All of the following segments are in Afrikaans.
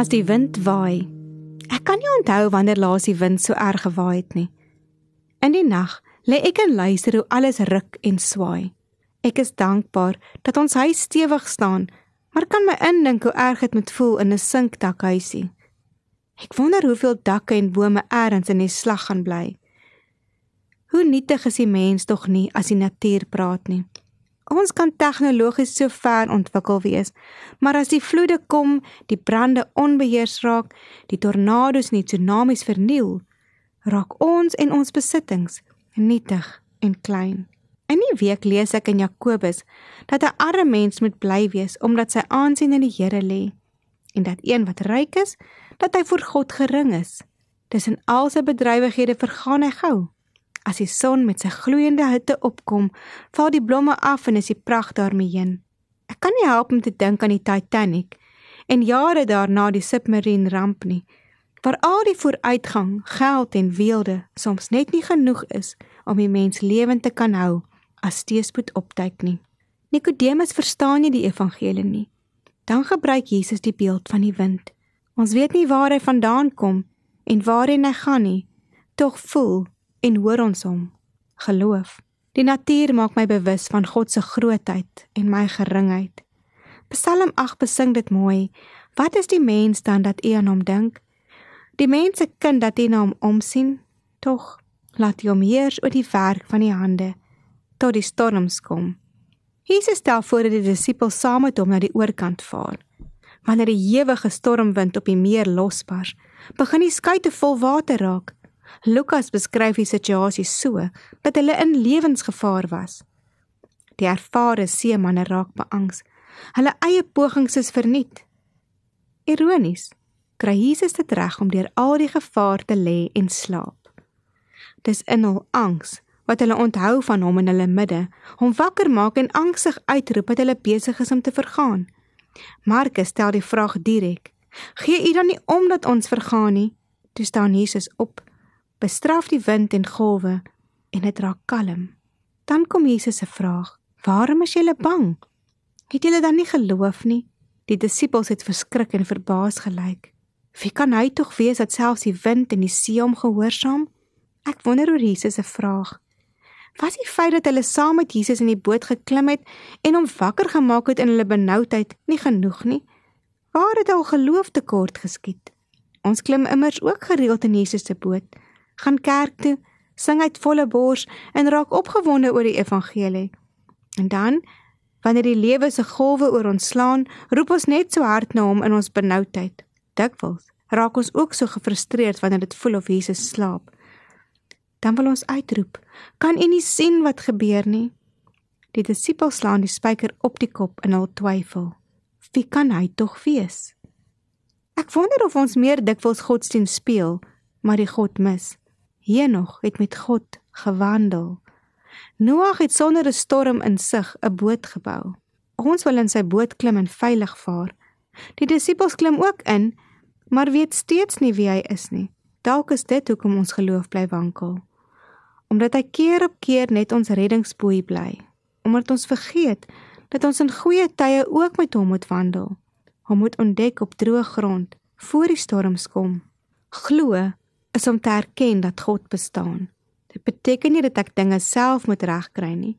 As die wind waai. Ek kan nie onthou wanneer laas die wind so erg gewaai het nie. In die nag lê ek en luister hoe alles ruk en swaai. Ek is dankbaar dat ons huis stewig staan, maar kan my indink hoe erg dit moet voel in 'n sinkdakhuisie. Ek wonder hoeveel dakke en bome eers in die slag gaan bly. Hoe nietig is die mens tog nie as die natuur praat nie. Ons kan tegnologies so ver ontwikkel wees, maar as die vloede kom, die brande onbeheers raak, die tornado's en die tsunamies verniel, raak ons en ons besittings nietig en klein. In die week lees ek in Jakobus dat 'n arme mens moet bly wees omdat sy aansien in die Here lê en dat een wat ryk is, dat hy voor God gering is. Tussen al sy bedrywighede vergaan hy gou. As die son met sy gloeiende hitte opkom, val die blomme af en is die pragt daarmee heen. Ek kan nie help om te dink aan die Titanic en jare daarna die submarine ramp nie, waar al die vooruitgang, geld en weelde soms net nie genoeg is om die mens lewend te kan hou as teëspoed opduik nie. Nikodemus verstaan nie die evangelie nie. Dan gebruik Jesus die beeld van die wind. Ons weet nie waar hy vandaan kom en waarheen hy gaan nie, tog voel en hoor ons hom. Geloof. Die natuur maak my bewus van God se grootheid en my geringheid. Psalm 8 besing dit mooi. Wat is die mens dan dat U aan hom dink? Die mens se kind dat U na hom omsien, tog laat U hom heers oor die werk van die hande tot die storms kom. Jesus stel voor dat die disippels saam met hom na die oorkant vaar. Wanneer die ewige stormwind op die meer losbars, begin die skei te vol water raak Lukas beskryf die situasie so dat hulle in lewensgevaar was. Die ervare seemanne raak beangs. Hulle eie pogings is verniet. Ironies, kry Jesus dit reg om deur al die gevaar te lê en slaap. Dis in hul angs wat hulle onthou van hom in hulle midde, hom wakker maak en angstig uitroep dat hulle besig is om te vergaan. Markus stel die vraag direk: "Gee u dan nie om dat ons vergaan nie?" Toe staan Jesus op bestraf die wind en golwe en dit raak kalm. Dan kom Jesus se vraag: "Waarom is julle bang? Het julle dan nie geloof nie?" Die disippels het verskrik en verbaas gelyk. Wie kan hy tog wees dat selfs die wind en die see hom gehoorsaam? Ek wonder oor Jesus se vraag. Was die feit dat hulle saam met Jesus in die boot geklim het en hom wakker gemaak het in hulle benoudheid nie genoeg nie? Waar het al geloof tekort geskied? Ons klim immers ook gereeld in Jesus se boot gaan kerk toe, sing uit volle bors en raak opgewonde oor die evangelie. En dan, wanneer die lewe se golwe oor ons slaan, roep ons net so hard na hom in ons benoudheid. Dikwels raak ons ook so gefrustreerd wanneer dit voel of Jesus slaap. Dan wil ons uitroep: "Kan u nie sien wat gebeur nie?" Die disippels slaan die spyker op die kop in hul twyfel. Wie kan hy tog wees? Ek wonder of ons meer dikwels godsdienst speel, maar die God mis. Henog het met God gewandel. Noag het sonder 'n storm in sig 'n boot gebou. Ons wil in sy boot klim en veilig vaar. Die disippels klim ook in, maar weet steeds nie wie hy is nie. Dalk is dit hoekom ons geloof bly wankel. Omdat hy keer op keer net ons reddingsboei bly. Omdat ons vergeet dat ons in goeie tye ook met hom moet wandel. Hom moet ontdek op droë grond voor die storms kom. Glo is om te erken dat God bestaan. Dit beteken nie dat ek dinge self moet regkry nie.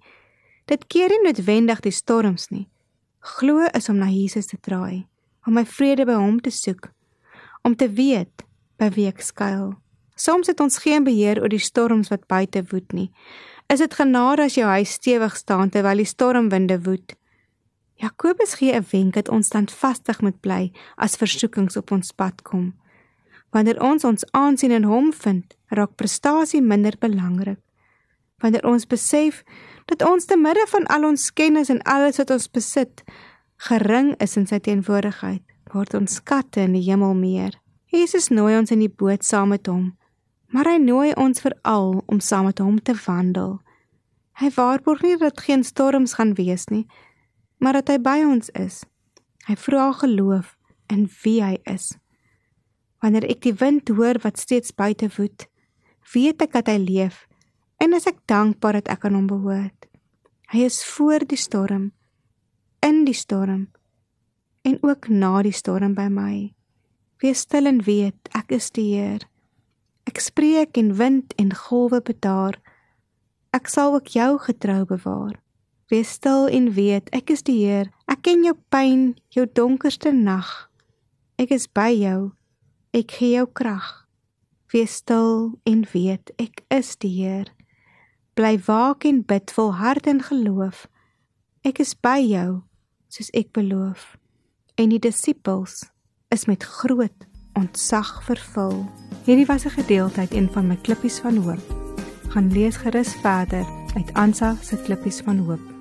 Dit keer nie noodwendig die storms nie. Glo is om na Jesus te draai, om my vrede by hom te soek, om te weet by wie ek skuil. Soms het ons geen beheer oor die storms wat buite woed nie. Is dit genade as jou huis stewig staan terwyl die stormwinde woed? Jakobus gee 'n wenk dat ons standvastig moet bly as versoekings op ons pad kom. Wanneer ons ons aansien in hom vind, raak prestasie minder belangrik. Wanneer ons besef dat ons te midde van al ons kennis en alles wat ons besit, gering is in sy teenwoordigheid, word ons skatte in die hemel meer. Jesus nooi ons in die boot saam met hom, maar hy nooi ons veral om saam met hom te wandel. Hy waarborg nie dat geen storms gaan wees nie, maar dat hy by ons is. Hy vra geloof in wie hy is. Wanneer ek die wind hoor wat steeds buite woed, weet ek dat hy leef en is ek dankbaar dat ek aan hom behoort. Hy is voor die storm, in die storm en ook na die storm by my. Wees stil en weet ek is die Heer. Ek spreek en wind en golwe bedaar. Ek sal ook jou getrou bewaar. Wees stil en weet ek is die Heer. Ek ken jou pyn, jou donkerste nag. Ek is by jou. Ek gee jou krag. Wees stil en weet ek is die Heer. Bly waak en bid vol hart en geloof. Ek is by jou soos ek beloof. En die disippels is met groot ontzag vervul. Hierdie was 'n gedeeltheid een van my klippies van hoop. Gaan lees gerus verder uit Ansa se klippies van hoop.